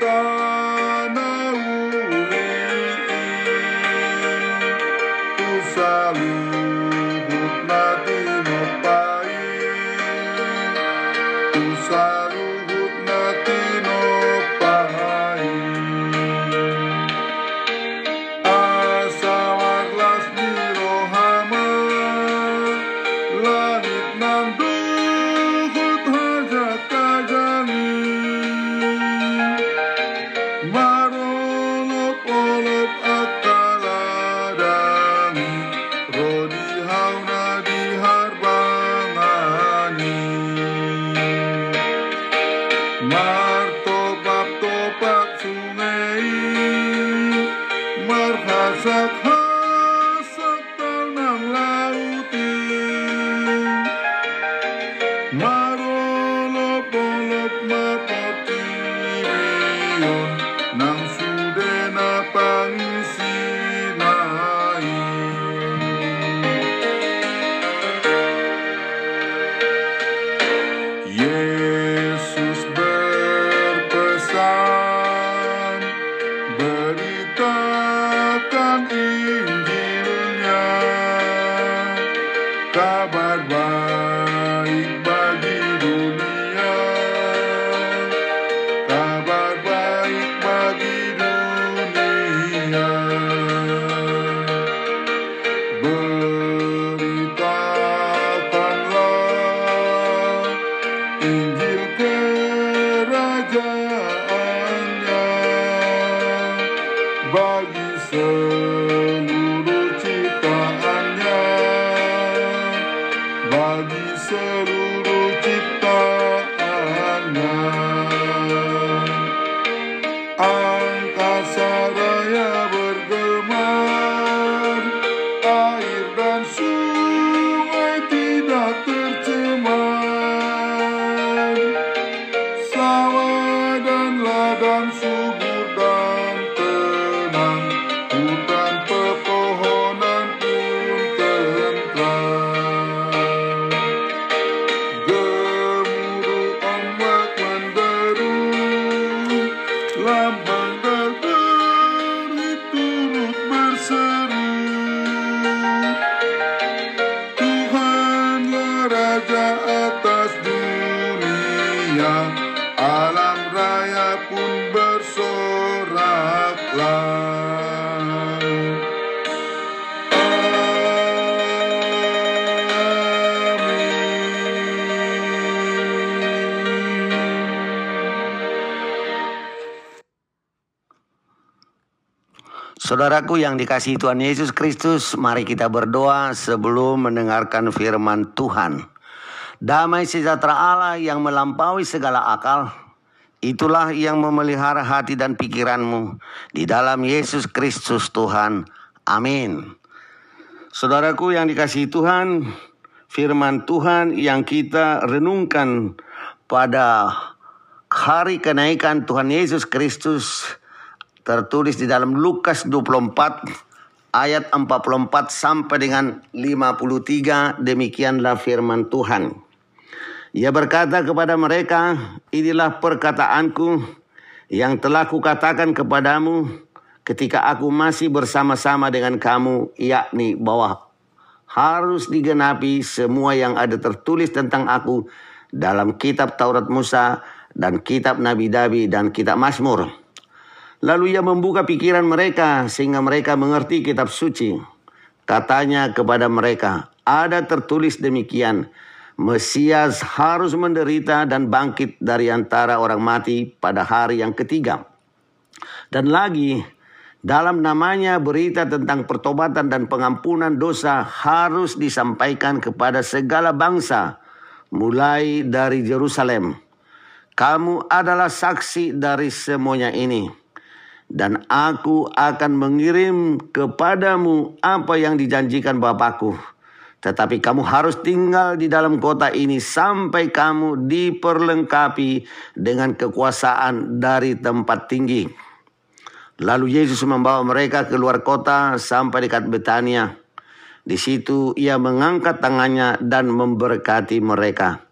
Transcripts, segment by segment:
Bye. My baktırtı Saudaraku yang dikasihi Tuhan Yesus Kristus, mari kita berdoa sebelum mendengarkan firman Tuhan. Damai sejahtera Allah yang melampaui segala akal, itulah yang memelihara hati dan pikiranmu di dalam Yesus Kristus Tuhan. Amin. Saudaraku yang dikasihi Tuhan, firman Tuhan yang kita renungkan pada hari kenaikan Tuhan Yesus Kristus tertulis di dalam Lukas 24 ayat 44 sampai dengan 53 demikianlah firman Tuhan. Ia berkata kepada mereka, inilah perkataanku yang telah kukatakan kepadamu ketika aku masih bersama-sama dengan kamu, yakni bahwa harus digenapi semua yang ada tertulis tentang aku dalam kitab Taurat Musa dan kitab Nabi Dabi dan kitab Mazmur. Lalu ia membuka pikiran mereka sehingga mereka mengerti kitab suci. Katanya kepada mereka, ada tertulis demikian, Mesias harus menderita dan bangkit dari antara orang mati pada hari yang ketiga. Dan lagi, dalam namanya berita tentang pertobatan dan pengampunan dosa harus disampaikan kepada segala bangsa, mulai dari Yerusalem. Kamu adalah saksi dari semuanya ini. Dan aku akan mengirim kepadamu apa yang dijanjikan Bapakku. Tetapi kamu harus tinggal di dalam kota ini sampai kamu diperlengkapi dengan kekuasaan dari tempat tinggi. Lalu Yesus membawa mereka keluar kota sampai dekat Betania. Di situ ia mengangkat tangannya dan memberkati mereka.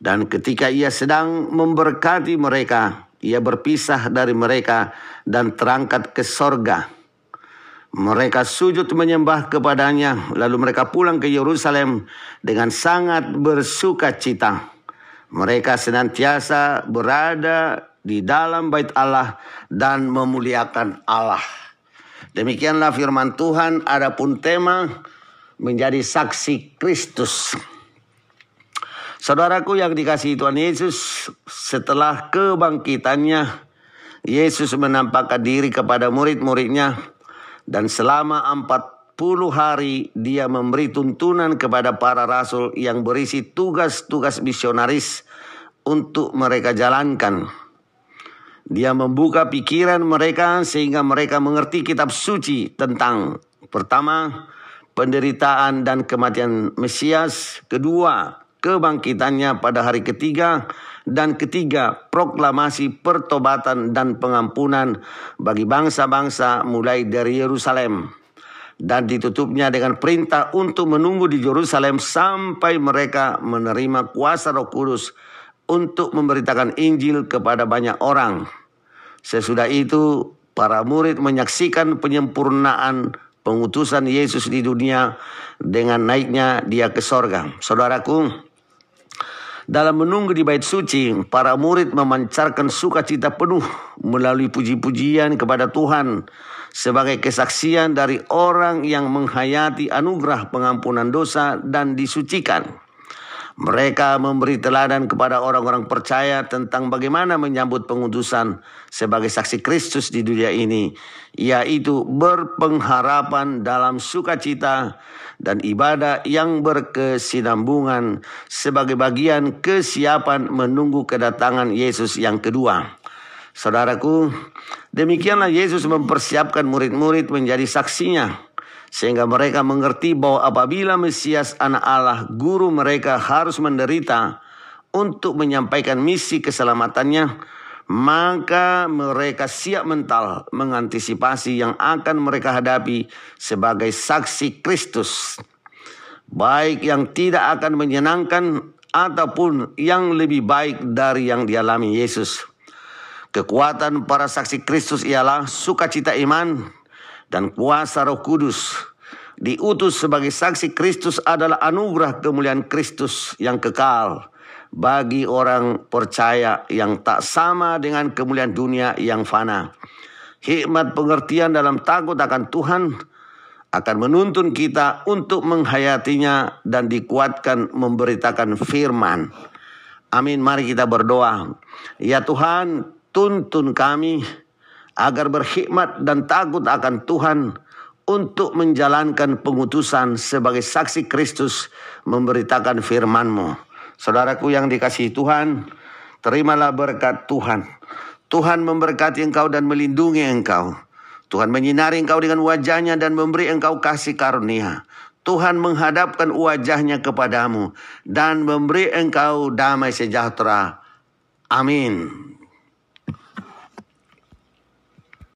Dan ketika ia sedang memberkati mereka, ia berpisah dari mereka dan terangkat ke sorga. Mereka sujud menyembah kepadanya, lalu mereka pulang ke Yerusalem dengan sangat bersuka cita. Mereka senantiasa berada di dalam bait Allah dan memuliakan Allah. Demikianlah firman Tuhan, adapun tema menjadi saksi Kristus. Saudaraku yang dikasihi Tuhan Yesus, setelah kebangkitannya, Yesus menampakkan diri kepada murid-muridnya dan selama 40 hari dia memberi tuntunan kepada para rasul yang berisi tugas-tugas misionaris untuk mereka jalankan. Dia membuka pikiran mereka sehingga mereka mengerti kitab suci tentang pertama penderitaan dan kematian Mesias, kedua, kebangkitannya pada hari ketiga, dan ketiga, proklamasi pertobatan dan pengampunan bagi bangsa-bangsa mulai dari Yerusalem. Dan ditutupnya dengan perintah untuk menunggu di Yerusalem sampai mereka menerima kuasa roh kudus untuk memberitakan Injil kepada banyak orang. Sesudah itu, para murid menyaksikan penyempurnaan pengutusan Yesus di dunia dengan naiknya dia ke sorga. Saudaraku, dalam menunggu di bait suci, para murid memancarkan sukacita penuh melalui puji-pujian kepada Tuhan sebagai kesaksian dari orang yang menghayati anugerah pengampunan dosa dan disucikan. Mereka memberi teladan kepada orang-orang percaya tentang bagaimana menyambut pengutusan sebagai saksi Kristus di dunia ini, yaitu berpengharapan dalam sukacita dan ibadah yang berkesinambungan sebagai bagian kesiapan menunggu kedatangan Yesus yang kedua. Saudaraku, demikianlah Yesus mempersiapkan murid-murid menjadi saksinya sehingga mereka mengerti bahwa apabila Mesias anak Allah, guru mereka harus menderita untuk menyampaikan misi keselamatannya, maka mereka siap mental mengantisipasi yang akan mereka hadapi sebagai saksi Kristus. Baik yang tidak akan menyenangkan ataupun yang lebih baik dari yang dialami Yesus. Kekuatan para saksi Kristus ialah sukacita iman, dan kuasa Roh Kudus diutus sebagai saksi Kristus adalah anugerah kemuliaan Kristus yang kekal bagi orang percaya yang tak sama dengan kemuliaan dunia yang fana. Hikmat pengertian dalam takut akan Tuhan akan menuntun kita untuk menghayatinya dan dikuatkan memberitakan firman. Amin. Mari kita berdoa. Ya Tuhan, tuntun kami agar berhikmat dan takut akan Tuhan untuk menjalankan pengutusan sebagai saksi Kristus memberitakan firman-Mu. Saudaraku yang dikasihi Tuhan, terimalah berkat Tuhan. Tuhan memberkati engkau dan melindungi engkau. Tuhan menyinari engkau dengan wajahnya dan memberi engkau kasih karunia. Tuhan menghadapkan wajahnya kepadamu dan memberi engkau damai sejahtera. Amin.